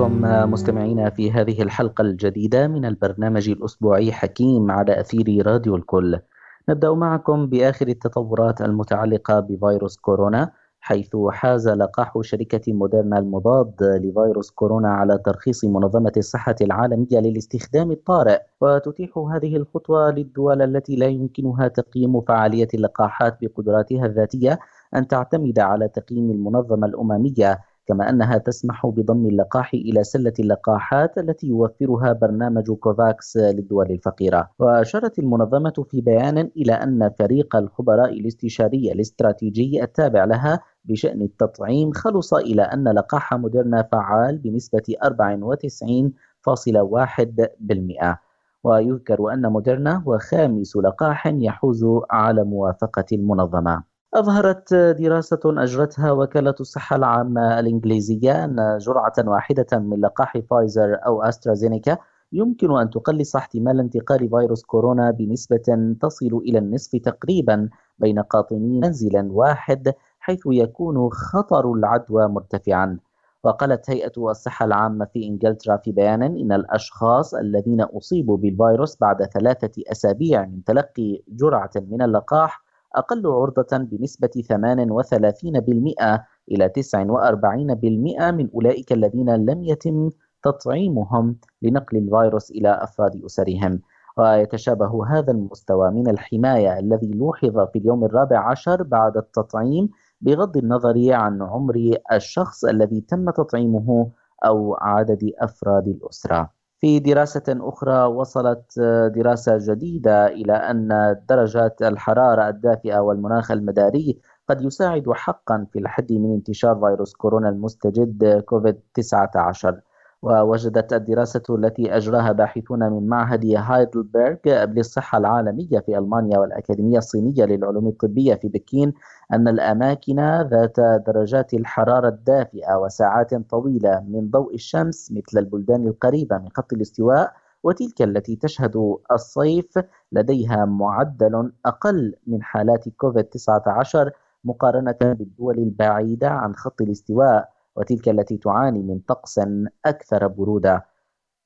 بكم مستمعينا في هذه الحلقة الجديدة من البرنامج الأسبوعي حكيم على أثير راديو الكل. نبدأ معكم بآخر التطورات المتعلقة بفيروس كورونا حيث حاز لقاح شركة موديرنا المضاد لفيروس كورونا على ترخيص منظمة الصحة العالمية للاستخدام الطارئ. وتتيح هذه الخطوة للدول التي لا يمكنها تقييم فعالية اللقاحات بقدراتها الذاتية أن تعتمد على تقييم المنظمة الأممية. كما أنها تسمح بضم اللقاح إلى سلة اللقاحات التي يوفرها برنامج كوفاكس للدول الفقيرة. وأشارت المنظمة في بيان إلى أن فريق الخبراء الاستشاري الاستراتيجي التابع لها بشأن التطعيم خلص إلى أن لقاح موديرنا فعال بنسبة 94.1% ويذكر أن موديرنا هو خامس لقاح يحوز على موافقة المنظمة. أظهرت دراسة أجرتها وكالة الصحة العامة الإنجليزية أن جرعة واحدة من لقاح فايزر أو أسترازينيكا يمكن أن تقلص احتمال انتقال فيروس كورونا بنسبة تصل إلى النصف تقريبا بين قاطني منزل واحد حيث يكون خطر العدوى مرتفعا. وقالت هيئة الصحة العامة في إنجلترا في بيان إن الأشخاص الذين أصيبوا بالفيروس بعد ثلاثة أسابيع من تلقي جرعة من اللقاح أقل عرضة بنسبة 38% إلى 49% من أولئك الذين لم يتم تطعيمهم لنقل الفيروس إلى أفراد أسرهم. ويتشابه هذا المستوى من الحماية الذي لوحظ في اليوم الرابع عشر بعد التطعيم بغض النظر عن عمر الشخص الذي تم تطعيمه أو عدد أفراد الأسرة. في دراسة أخرى وصلت دراسة جديدة إلى أن درجات الحرارة الدافئة والمناخ المداري قد يساعد حقا في الحد من انتشار فيروس كورونا المستجد كوفيد 19 ووجدت الدراسة التي أجراها باحثون من معهد هايدلبرغ للصحة العالمية في ألمانيا والأكاديمية الصينية للعلوم الطبية في بكين أن الأماكن ذات درجات الحرارة الدافئة وساعات طويلة من ضوء الشمس مثل البلدان القريبة من خط الاستواء وتلك التي تشهد الصيف لديها معدل أقل من حالات كوفيد 19 مقارنة بالدول البعيدة عن خط الاستواء. وتلك التي تعاني من طقس أكثر برودة.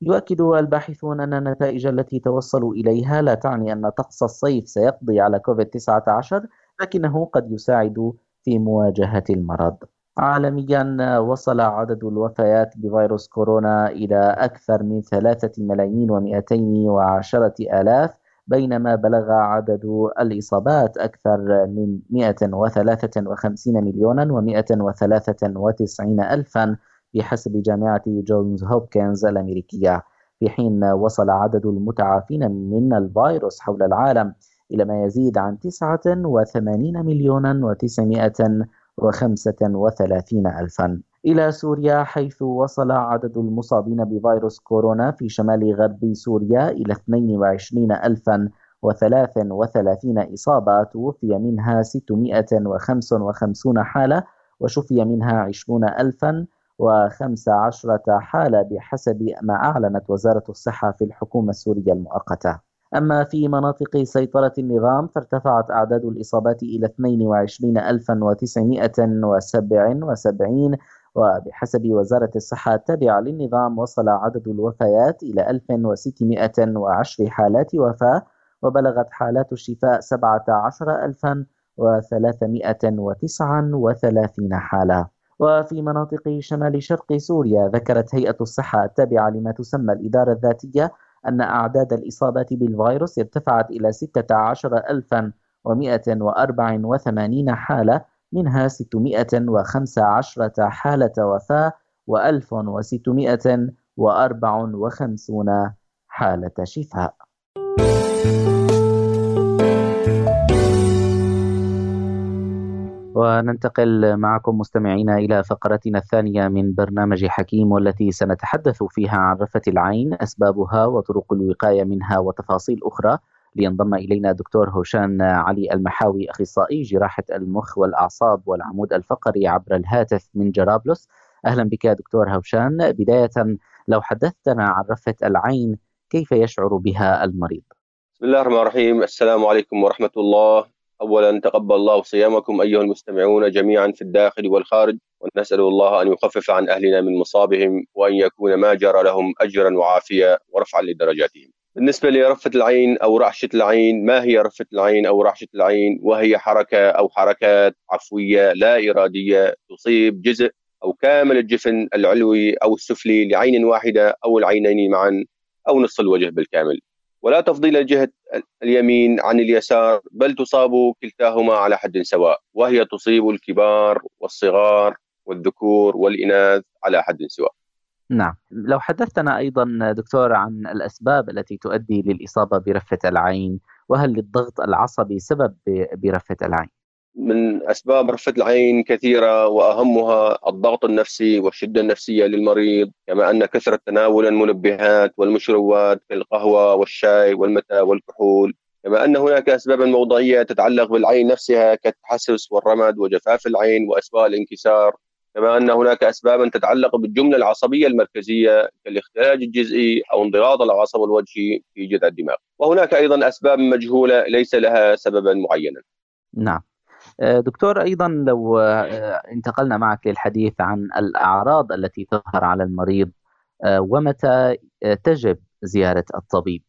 يؤكد الباحثون أن النتائج التي توصلوا إليها لا تعني أن طقس الصيف سيقضي على كوفيد-19 لكنه قد يساعد في مواجهة المرض. عالميا وصل عدد الوفيات بفيروس كورونا إلى أكثر من ثلاثة ملايين ومئتين وعشرة آلاف بينما بلغ عدد الإصابات أكثر من 153 مليونا و193 ألفا بحسب جامعة جونز هوبكنز الأمريكية في حين وصل عدد المتعافين من الفيروس حول العالم إلى ما يزيد عن 89 مليونا و935 ألفا. إلى سوريا حيث وصل عدد المصابين بفيروس كورونا في شمال غرب سوريا إلى 22033 إصابة توفي منها 655 حالة وشفي منها 20015 حالة بحسب ما أعلنت وزارة الصحة في الحكومة السورية المؤقتة. أما في مناطق سيطرة النظام فارتفعت أعداد الإصابات إلى 22977 وبحسب وزارة الصحة التابعة للنظام وصل عدد الوفيات إلى 1610 حالات وفاة وبلغت حالات الشفاء 17339 حالة. وفي مناطق شمال شرق سوريا ذكرت هيئة الصحة التابعة لما تسمى الإدارة الذاتية أن أعداد الإصابات بالفيروس ارتفعت إلى 16184 حالة منها 615 حالة وفاة و1654 حالة شفاء. وننتقل معكم مستمعينا إلى فقرتنا الثانية من برنامج حكيم والتي سنتحدث فيها عن رفة العين أسبابها وطرق الوقاية منها وتفاصيل أخرى لينضم إلينا دكتور هوشان علي المحاوي أخصائي جراحة المخ والأعصاب والعمود الفقري عبر الهاتف من جرابلس. أهلا بك دكتور هوشان. بداية لو حدثتنا عن رفة العين كيف يشعر بها المريض؟ بسم الله الرحمن الرحيم. السلام عليكم ورحمة الله. أولا تقبل الله صيامكم أيها المستمعون جميعا في الداخل والخارج ونسأل الله أن يخفف عن أهلنا من مصابهم وأن يكون ما جرى لهم أجرا وعافية ورفعا لدرجاتهم. بالنسبة لرفة العين أو رعشة العين ما هي رفة العين أو رعشة العين؟ وهي حركة أو حركات عفوية لا إرادية تصيب جزء أو كامل الجفن العلوي أو السفلي لعين واحدة أو العينين معا أو نصف الوجه بالكامل. ولا تفضيل الجهة اليمين عن اليسار بل تصاب كلتاهما على حد سواء وهي تصيب الكبار والصغار والذكور والإناث على حد سواء. نعم لو حدثتنا أيضا دكتور عن الأسباب التي تؤدي للإصابة برفة العين وهل للضغط العصبي سبب برفة العين؟ من أسباب رفة العين كثيرة وأهمها الضغط النفسي والشدة النفسية للمريض كما أن كثرة تناول المنبهات والمشروبات كالقهوه والشاي والمتاء والكحول كما أن هناك اسبابا موضعية تتعلق بالعين نفسها كالتحسس والرمد وجفاف العين وأسباب الانكسار كما أن هناك اسبابا تتعلق بالجملة العصبية المركزية كالاختلاج الجزئي أو انضغاط العصب الوجهي في جذع الدماغ. وهناك أيضا أسباب مجهولة ليس لها سببا معينا. نعم. آه، دكتور أيضا لو آه، انتقلنا معك للحديث عن الأعراض التي تظهر على المريض آه، ومتى تجب زيارة الطبيب؟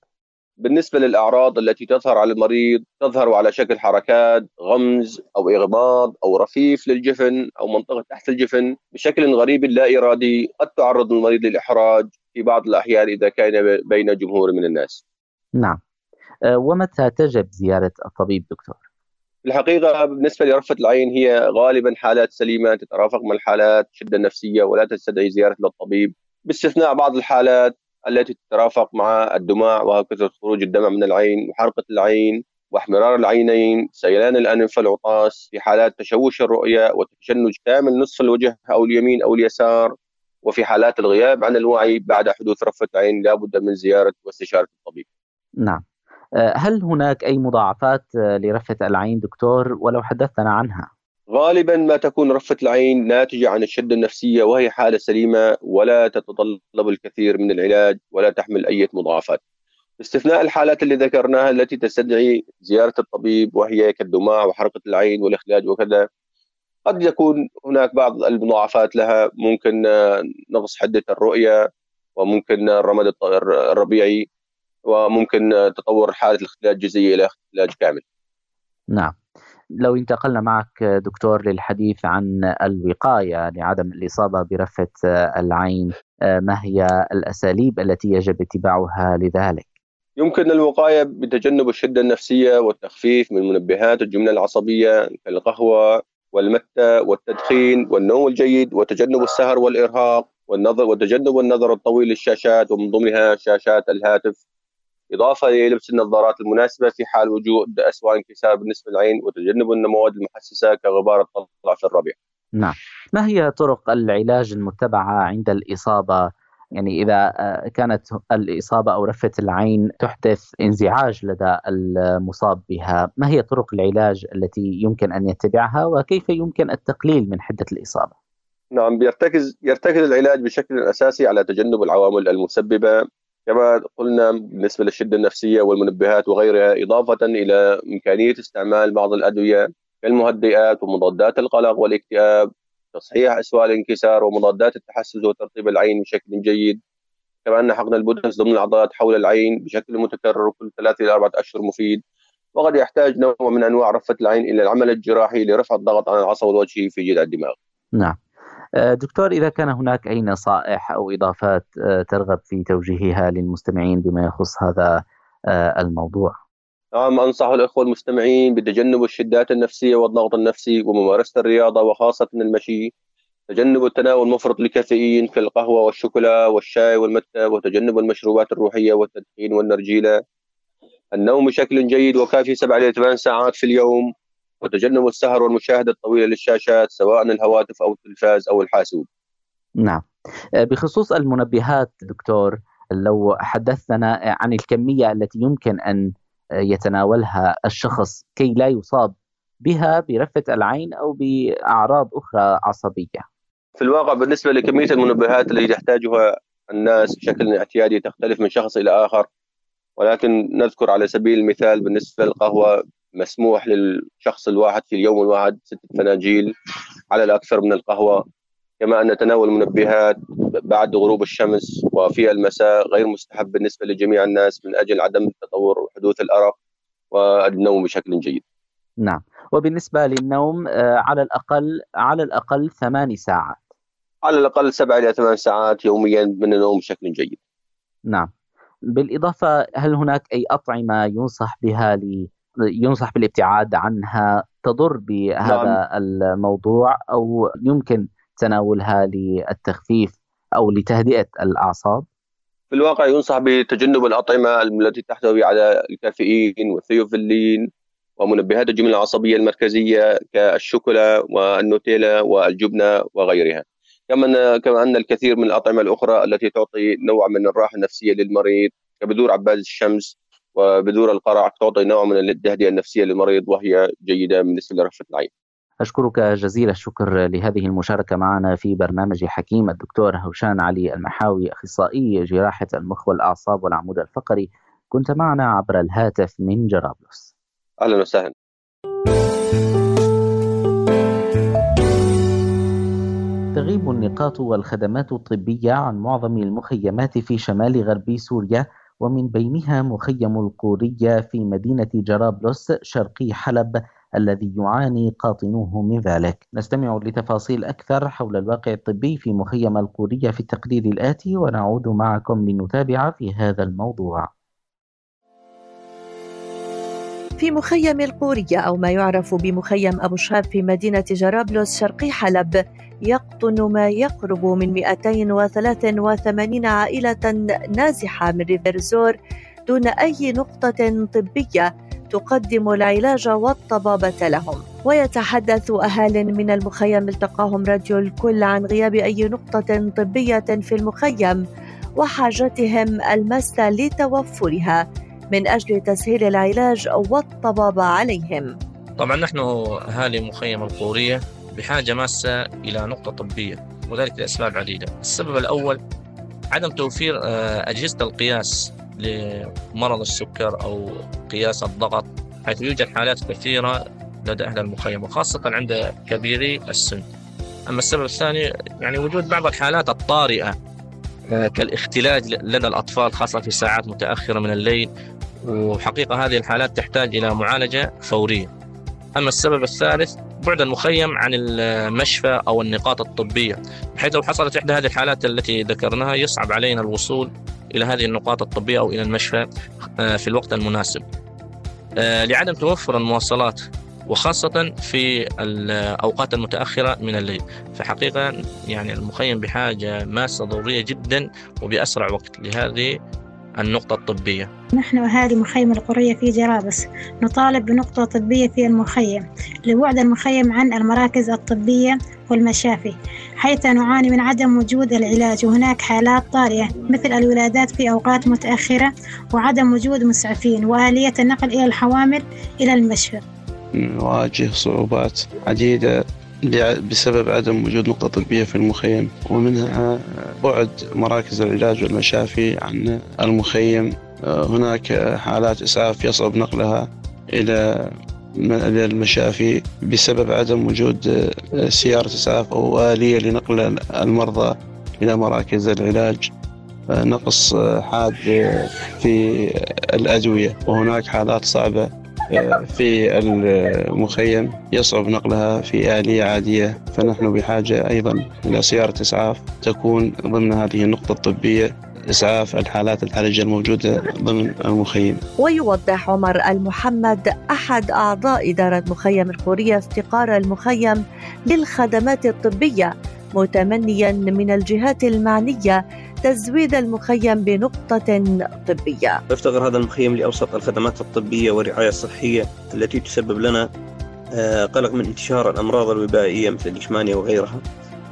بالنسبة للأعراض التي تظهر على المريض تظهر على شكل حركات غمز أو إغماض أو رفيف للجفن أو منطقة تحت الجفن بشكل غريب لا إرادي قد تعرض المريض للإحراج في بعض الأحيان إذا كان بين جمهور من الناس. نعم. ومتى تجب زيارة الطبيب دكتور؟ الحقيقة بالنسبة لرفة العين هي غالبا حالات سليمة تترافق مع الحالات شدة نفسية ولا تستدعي زيارة للطبيب. باستثناء بعض الحالات التي تترافق مع الدماع وهكذا خروج الدمع من العين وحرقة العين واحمرار العينين سيلان الأنف والعطاس في حالات تشوش الرؤية وتشنج كامل نصف الوجه أو اليمين أو اليسار وفي حالات الغياب عن الوعي بعد حدوث رفة عين لا بد من زيارة واستشارة الطبيب. نعم. آه، هل هناك أي مضاعفات آه، لرفة العين دكتور؟ ولو حدثنا عنها؟ غالبا ما تكون رفة العين ناتجة عن الشدة النفسية وهي حالة سليمة ولا تتطلب الكثير من العلاج ولا تحمل أي مضاعفات باستثناء الحالات اللي ذكرناها التي تستدعي زيارة الطبيب وهي كالدماع وحرقة العين والإخلاج وكذا قد يكون هناك بعض المضاعفات لها ممكن نقص حدة الرؤية وممكن الرمد الربيعي وممكن تطور حالة الاختلاج الجزئي إلى اختلاج كامل. نعم. لو انتقلنا معك دكتور للحديث عن الوقاية لعدم الإصابة برفة العين، ما هي الأساليب التي يجب اتباعها لذلك؟ يمكن الوقاية بتجنب الشدة النفسية والتخفيف من منبهات الجملة العصبية كالقهوه والمتة والتدخين والنوم الجيد وتجنب السهر والإرهاق والنظر وتجنب النظر الطويل للشاشات ومن ضمنها شاشات الهاتف إضافة للبس النظارات المناسبة في حال وجود أسوأ انكسار بالنسبة للعين وتجنب المواد المحسسة كغبار الطلع في الربيع نعم. ما هي طرق العلاج المتبعة عند الإصابة؟ يعني إذا آه، كانت الإصابة أو رفة العين تحدث انزعاج لدى المصاب بها ما هي طرق العلاج التي يمكن أن يتبعها وكيف يمكن التقليل من حدة الإصابة؟ نعم يرتكز يرتكز العلاج بشكل أساسي على تجنب العوامل المسببة كما قلنا بالنسبة للشدة النفسية والمنبهات وغيرها إضافة إلى إمكانية استعمال بعض الأدوية كالمهدئات ومضادات القلق والاكتئاب تصحيح أسوأ الانكسار ومضادات التحسس وترطيب العين بشكل جيد. كما أن حقن البوتوكس ضمن العضلات حول العين بشكل متكرر كل ثلاثة إلى أربعة أشهر مفيد. وقد يحتاج نوع من أنواع رفة العين إلى العمل الجراحي لرفع الضغط عن العصب الوجهي في جذع الدماغ. نعم. دكتور إذا كان هناك أي نصائح أو إضافات آه، ترغب في توجيهها للمستمعين بما يخص هذا آه، الموضوع؟ نعم أنصح الأخوة المستمعين بتجنب الشدات النفسية والضغط النفسي وممارسة الرياضة وخاصة المشي. تجنب التناول المفرط للكافيين كالقهوة والشوكولا والشاي والمتة وتجنب المشروبات الروحية والتدخين والنرجيلة. النوم بشكل جيد وكافي سبع إلى ثمان ساعات في اليوم. وتجنب السهر والمشاهدة الطويلة للشاشات سواء الهواتف أو التلفاز أو الحاسوب. نعم. آه، بخصوص المنبهات دكتور لو حدثنا عن الكمية التي يمكن أن يتناولها الشخص كي لا يصاب بها برفة العين أو بأعراض أخرى عصبية. في الواقع بالنسبة لكمية المنبهات التي تحتاجها الناس بشكل اعتيادي تختلف من شخص إلى آخر ولكن نذكر على سبيل المثال بالنسبة للقهوة مسموح للشخص الواحد في اليوم الواحد ستة فناجيل على الأكثر من القهوة. كما أن تناول المنبهات بعد غروب الشمس وفي المساء غير مستحب بالنسبة لجميع الناس من أجل عدم التطور وحدوث الأرق والنوم بشكل جيد. نعم. وبالنسبة للنوم آه، على الأقل على الأقل ثماني ساعات. على الأقل سبع إلى ثمان ساعات يوميا من النوم بشكل جيد. نعم. بالإضافة هل هناك أي أطعمة ينصح بها لي ينصح بالابتعاد عنها تضر بهذا نعم. الموضوع أو يمكن تناولها للتخفيف أو لتهدئة الأعصاب؟ في الواقع ينصح بتجنب الأطعمة التي تحتوي على الكافيين والثيوفيلين ومنبهات الجمله العصبية المركزية كالشوكولا والنوتيلا والجبنة وغيرها. كما كما أن الكثير من الأطعمة الأخرى التي تعطي نوع من الراحة النفسية للمريض كبذور عباد الشمس وبذور القرع تعطي نوع من التهدئه النفسية للمريض وهي جيدة بالنسبة لرفه العين. أشكرك جزيل الشكر لهذه المشاركة معنا في برنامج حكيم. الدكتور هوشان علي المحاوي أخصائي جراحة المخ والأعصاب والعمود الفقري. كنت معنا عبر الهاتف من جرابلس. أهلا وسهلا. تغيب النقاط والخدمات الطبية عن معظم المخيمات في شمال غربي سوريا. ومن بينها مخيم القورية في مدينة جرابلس شرقي حلب الذي يعاني قاطنوه من ذلك. نستمع لتفاصيل أكثر حول الواقع الطبي في مخيم القورية في التقرير الآتي ونعود معكم لنتابع في هذا الموضوع. في مخيم القورية أو ما يعرف بمخيم أبو شهاب في مدينة جرابلس شرقي حلب يقطن ما يقرب من 283 عائلة نازحة من ريفرزور دون أي نقطة طبية تقدم العلاج والطبابة لهم. ويتحدث أهال من المخيم التقاهم راديو الكل عن غياب أي نقطة طبية في المخيم وحاجتهم الماسة لتوفرها من أجل تسهيل العلاج والطبابة عليهم. طبعا نحن أهالي مخيم القورية بحاجة ماسة إلى نقطة طبية وذلك لأسباب عديدة. السبب الأول عدم توفير آه، أجهزة القياس لمرض السكر أو قياس الضغط حيث يوجد حالات كثيرة لدى أهل المخيم وخاصة عند كبيري السن. أما السبب الثاني يعني وجود بعض الحالات الطارئة آه، كالاختلاج لدى الأطفال خاصة في ساعات متأخرة من الليل وحقيقة هذه الحالات تحتاج إلى معالجة فورية. أما السبب الثالث بعد المخيم عن المشفى أو النقاط الطبية بحيث لو حصلت إحدى هذه الحالات التي ذكرناها يصعب علينا الوصول إلى هذه النقاط الطبية أو إلى المشفى آه، في الوقت المناسب. آه، لعدم توفر المواصلات وخاصة في الأوقات المتأخرة من الليل. فحقيقة يعني المخيم بحاجة ماسة ضرورية جدا وبأسرع وقت. لهذه النقطة الطبية. نحن أهالي مخيم القرية في جرابس. نطالب بنقطة طبية في المخيم لبعد المخيم عن المراكز الطبية والمشافي حيث نعاني من عدم وجود العلاج. وهناك حالات طارئة مثل الولادات في أوقات متأخرة وعدم وجود مسعفين وآلية النقل إلى الحوامل إلى المشفى. نواجه صعوبات عديدة. بسبب عدم وجود نقطة طبية في المخيم ومنها بعد مراكز العلاج والمشافي عن المخيم. هناك حالات إسعاف يصعب نقلها إلى المشافي بسبب عدم وجود سيارة إسعاف أو آلية لنقل المرضى إلى مراكز العلاج. نقص حاد في الأدوية. وهناك حالات صعبة في المخيم يصعب نقلها في آلية عادية فنحن بحاجة أيضا إلى سيارة إسعاف تكون ضمن هذه النقطة الطبية إسعاف الحالات الحرجة الموجودة ضمن المخيم. ويوضح عمر المحمد أحد أعضاء إدارة مخيم القورية افتقار المخيم للخدمات الطبية متمنيا من الجهات المعنية تزويد المخيم بنقطة طبية. يفتقر هذا المخيم لأوسط الخدمات الطبية والرعاية الصحية التي تسبب لنا آه، قلق من انتشار الأمراض الوبائية مثل الإشمانيا وغيرها.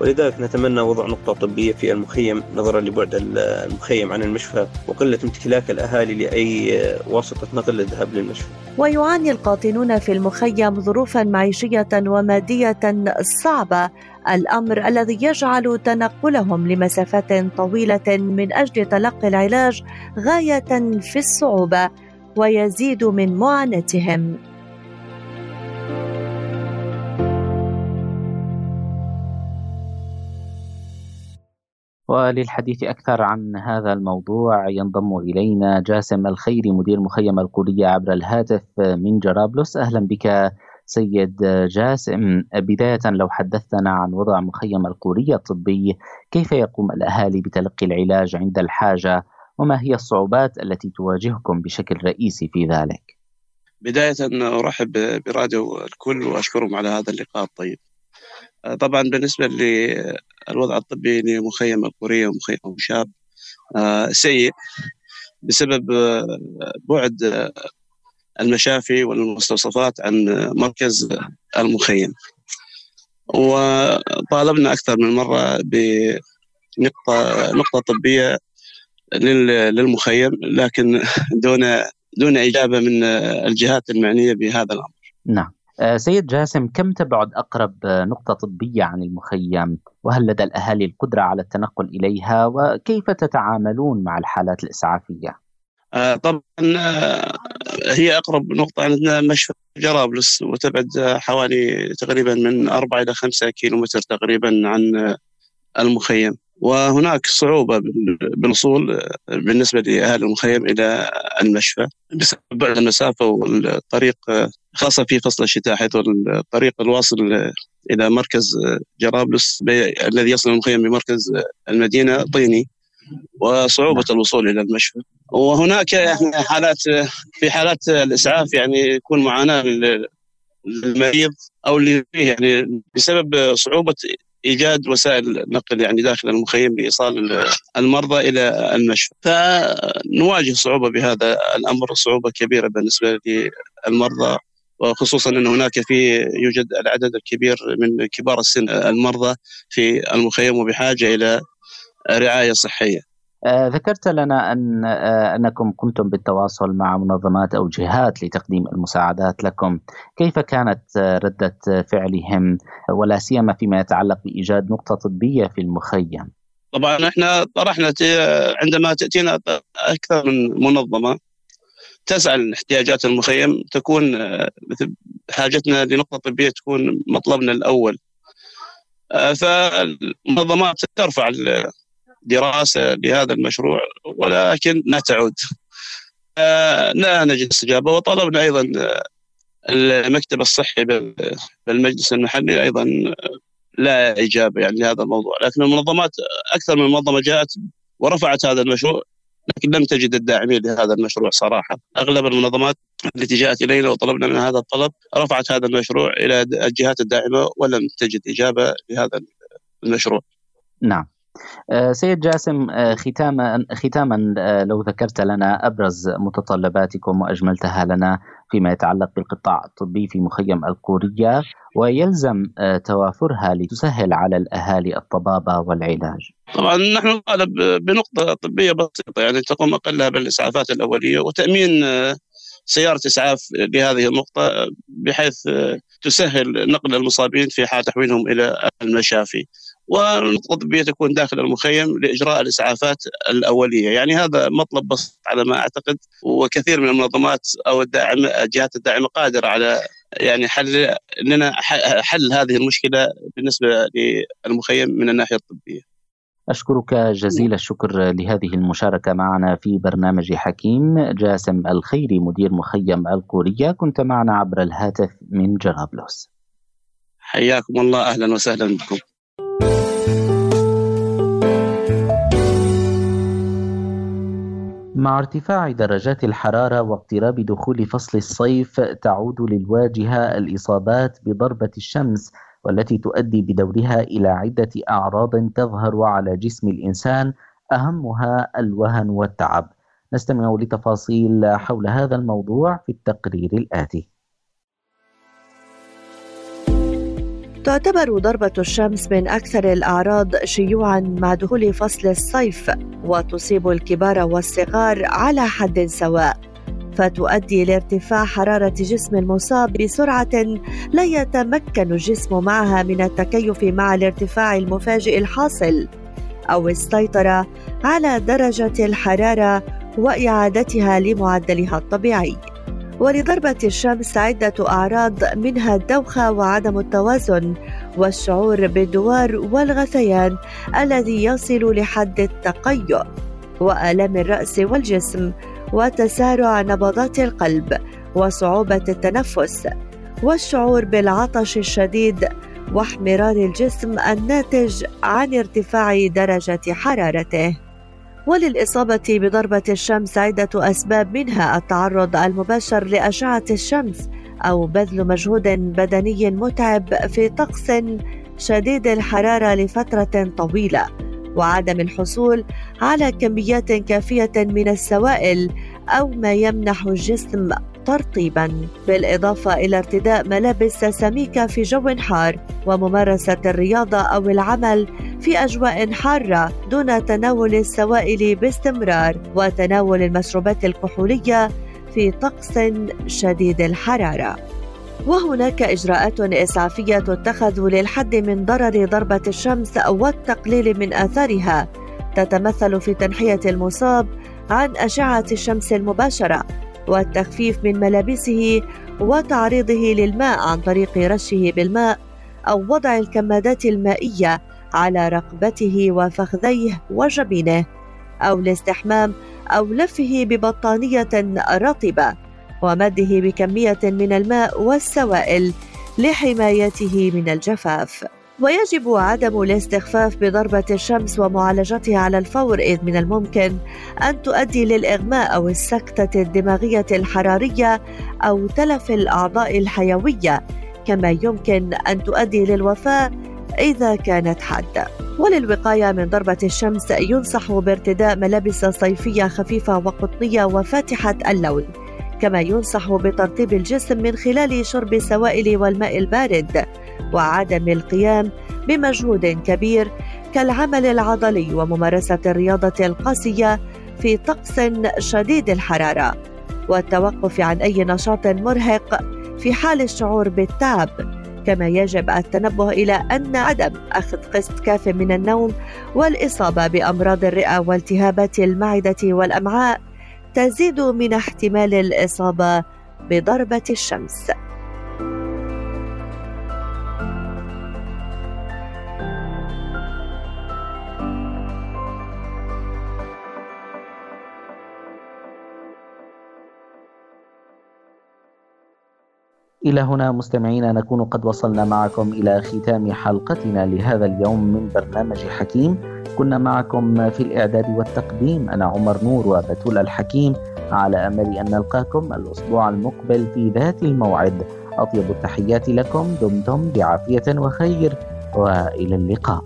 ولذلك نتمنى وضع نقطة طبية في المخيم نظرا لبعد المخيم عن المشفى وقلة امتلاك الأهالي لأي واسطة نقل للذهاب للمشفى. ويعاني القاطنون في المخيم ظروفا معيشية ومادية صعبة. الأمر الذي يجعل تنقلهم لمسافات طويلة من أجل تلقي العلاج غاية في الصعوبة ويزيد من معاناتهم. وللحديث أكثر عن هذا الموضوع ينضم إلينا جاسم الخيري مدير مخيم القورية عبر الهاتف من جرابلس. أهلا بك سيد جاسم. بداية لو حدثنا عن وضع مخيم القورية الطبي كيف يقوم الأهالي بتلقي العلاج عند الحاجة؟ وما هي الصعوبات التي تواجهكم بشكل رئيسي في ذلك؟ بداية أرحب براديو الكل وأشكرهم على هذا اللقاء الطيب. طبعا بالنسبة للوضع الطبي لمخيم القورية ومخيم شاب آه، سيء بسبب آه، بعد المشافي والمستوصفات عن مركز المخيم. وطالبنا أكثر من مرة بنقطة نقطة طبية للمخيم لكن دون دون إجابة من الجهات المعنية بهذا الأمر. نعم. آه، سيد جاسم كم تبعد أقرب نقطة طبية عن المخيم؟ وهل لدى الأهالي القدرة على التنقل إليها؟ وكيف تتعاملون مع الحالات الإسعافية؟ آه، طبعا آه، هي أقرب نقطة عندنا مشفى جرابلس وتبعد حوالي تقريبا من أربعة إلى خمسة كيلومتر تقريبا عن المخيم. وهناك صعوبة بالوصول بالنسبة لأهل المخيم إلى المشفى بسبب بعد المسافة والطريق خاصة في فصل الشتاء حيث الطريق الواصل إلى مركز جرابلس الذي يصل المخيم بمركز المدينة طيني وصعوبة الوصول إلى المشفى. وهناك يعني حالات في حالات الإسعاف يعني يكون معاناة للمريض أو اللي يعني بسبب صعوبة إيجاد وسائل نقل يعني داخل المخيم لإيصال المرضى إلى المشفى. فنواجه صعوبة بهذا الأمر صعوبة كبيرة بالنسبة للمرضى. وخصوصا أن هناك في يوجد العدد الكبير من كبار السن المرضى في المخيم وبحاجة إلى رعاية صحية. آه، ذكرت لنا أن آه، أنكم قمتم بالتواصل مع منظمات أو جهات لتقديم المساعدات لكم. كيف كانت آه، ردة فعلهم؟ ولا سيما فيما يتعلق بإيجاد نقطة طبية في المخيم. طبعا إحنا طرحنا عندما تأتينا أكثر من منظمة تسعى لاحتياجات المخيم تكون حاجتنا لنقطة طبية تكون مطلبنا الأول. فالمنظمات ترفع دراسه لهذا المشروع ولكن لا تعود. آه، لا نجد استجابة. وطلبنا أيضا آه، المكتب الصحي بالمجلس المحلي أيضا آه، لا إجابة يعني لهذا الموضوع. لكن المنظمات أكثر من منظمة جاءت ورفعت هذا المشروع لكن لم تجد الداعمين لهذا المشروع صراحة. أغلب المنظمات التي جاءت إلينا وطلبنا من هذا الطلب رفعت هذا المشروع إلى الجهات الداعمة ولم تجد إجابة لهذا المشروع. نعم. آه، سيد جاسم آه، ختاما ختاما آه، لو ذكرت لنا أبرز متطلباتكم وأجملتها لنا فيما يتعلق بالقطاع الطبي في مخيم القوريه ويلزم توافرها لتسهل على الأهالي الطبابة والعلاج. طبعا نحن نطالب بنقطة طبية بسيطة يعني تقوم أقلها بالإسعافات الأولية وتأمين سيارة إسعاف لهذه النقطة بحيث تسهل نقل المصابين في حال تحويلهم إلى المشافي. الطبية تكون داخل المخيم لإجراء الإسعافات الأولية. يعني هذا مطلب بسيط على ما أعتقد وكثير من المنظمات أو الداعمة الجهات الداعمة قادرة على يعني حل لنا حل هذه المشكلة بالنسبة للمخيم من الناحية الطبية. أشكرك جزيل الشكر لهذه المشاركة معنا في برنامج حكيم. جاسم الخيري مدير مخيم القورية كنت معنا عبر الهاتف من جرابلس. حياكم الله أهلا وسهلا بكم. مع ارتفاع درجات الحرارة واقتراب دخول فصل الصيف تعود للواجهة الإصابات بضربة الشمس والتي تؤدي بدورها إلى عدة أعراض تظهر على جسم الإنسان أهمها الوهن والتعب. نستمع لتفاصيل حول هذا الموضوع في التقرير الآتي. تعتبر ضربة الشمس من أكثر الأعراض شيوعا مع دخول فصل الصيف وتصيب الكبار والصغار على حد سواء فتؤدي لارتفاع حرارة جسم المصاب بسرعة لا يتمكن الجسم معها من التكيف مع الارتفاع المفاجئ الحاصل أو السيطرة على درجة الحرارة وإعادتها لمعدلها الطبيعي. ولضربة الشمس عدة أعراض منها الدوخة وعدم التوازن والشعور بالدوار والغثيان الذي يصل لحد التقيؤ وآلام الرأس والجسم وتسارع نبضات القلب وصعوبة التنفس والشعور بالعطش الشديد واحمرار الجسم الناتج عن ارتفاع درجة حرارته. وللإصابة بضربة الشمس عدة أسباب منها التعرض المباشر لأشعة الشمس أو بذل مجهود بدني متعب في طقس شديد الحرارة لفترة طويلة وعدم الحصول على كميات كافية من السوائل أو ما يمنح الجسم ترطيبا. بالإضافة إلى ارتداء ملابس سميكة في جو حار وممارسة الرياضة أو العمل في أجواء حارة دون تناول السوائل باستمرار وتناول المشروبات الكحولية في طقس شديد الحرارة. وهناك إجراءات إسعافية تتخذ للحد من ضرر ضربة الشمس والتقليل من آثارها. تتمثل في تنحية المصاب عن أشعة الشمس المباشرة والتخفيف من ملابسه وتعريضه للماء عن طريق رشه بالماء أو وضع الكمادات المائية على رقبته وفخذيه وجبينه أو الاستحمام أو لفه ببطانية رطبة ومده بكمية من الماء والسوائل لحمايته من الجفاف. ويجب عدم الاستخفاف بضربة الشمس ومعالجتها على الفور إذ من الممكن أن تؤدي للإغماء أو السكتة الدماغية الحرارية أو تلف الأعضاء الحيوية كما يمكن أن تؤدي للوفاة إذا كانت حادة. وللوقاية من ضربة الشمس ينصح بارتداء ملابس صيفية خفيفة وقطنية وفاتحة اللون كما ينصح بترطيب الجسم من خلال شرب السوائل والماء البارد. وعدم القيام بمجهود كبير كالعمل العضلي وممارسة الرياضة القاسية في طقس شديد الحرارة. والتوقف عن أي نشاط مرهق في حال الشعور بالتعب. كما يجب التنبه إلى أن عدم أخذ قسط كاف من النوم والإصابة بأمراض الرئة والتهابات المعدة والأمعاء تزيد من احتمال الإصابة بضربة الشمس. إلى هنا مستمعينا نكون قد وصلنا معكم إلى ختام حلقتنا لهذا اليوم من برنامج حكيم. كنا معكم في الإعداد والتقديم أنا عمر نور وبتول الحكيم على أمل أن نلقاكم الأسبوع المقبل في ذات الموعد. أطيب التحيات لكم دمتم بعافية وخير وإلى اللقاء.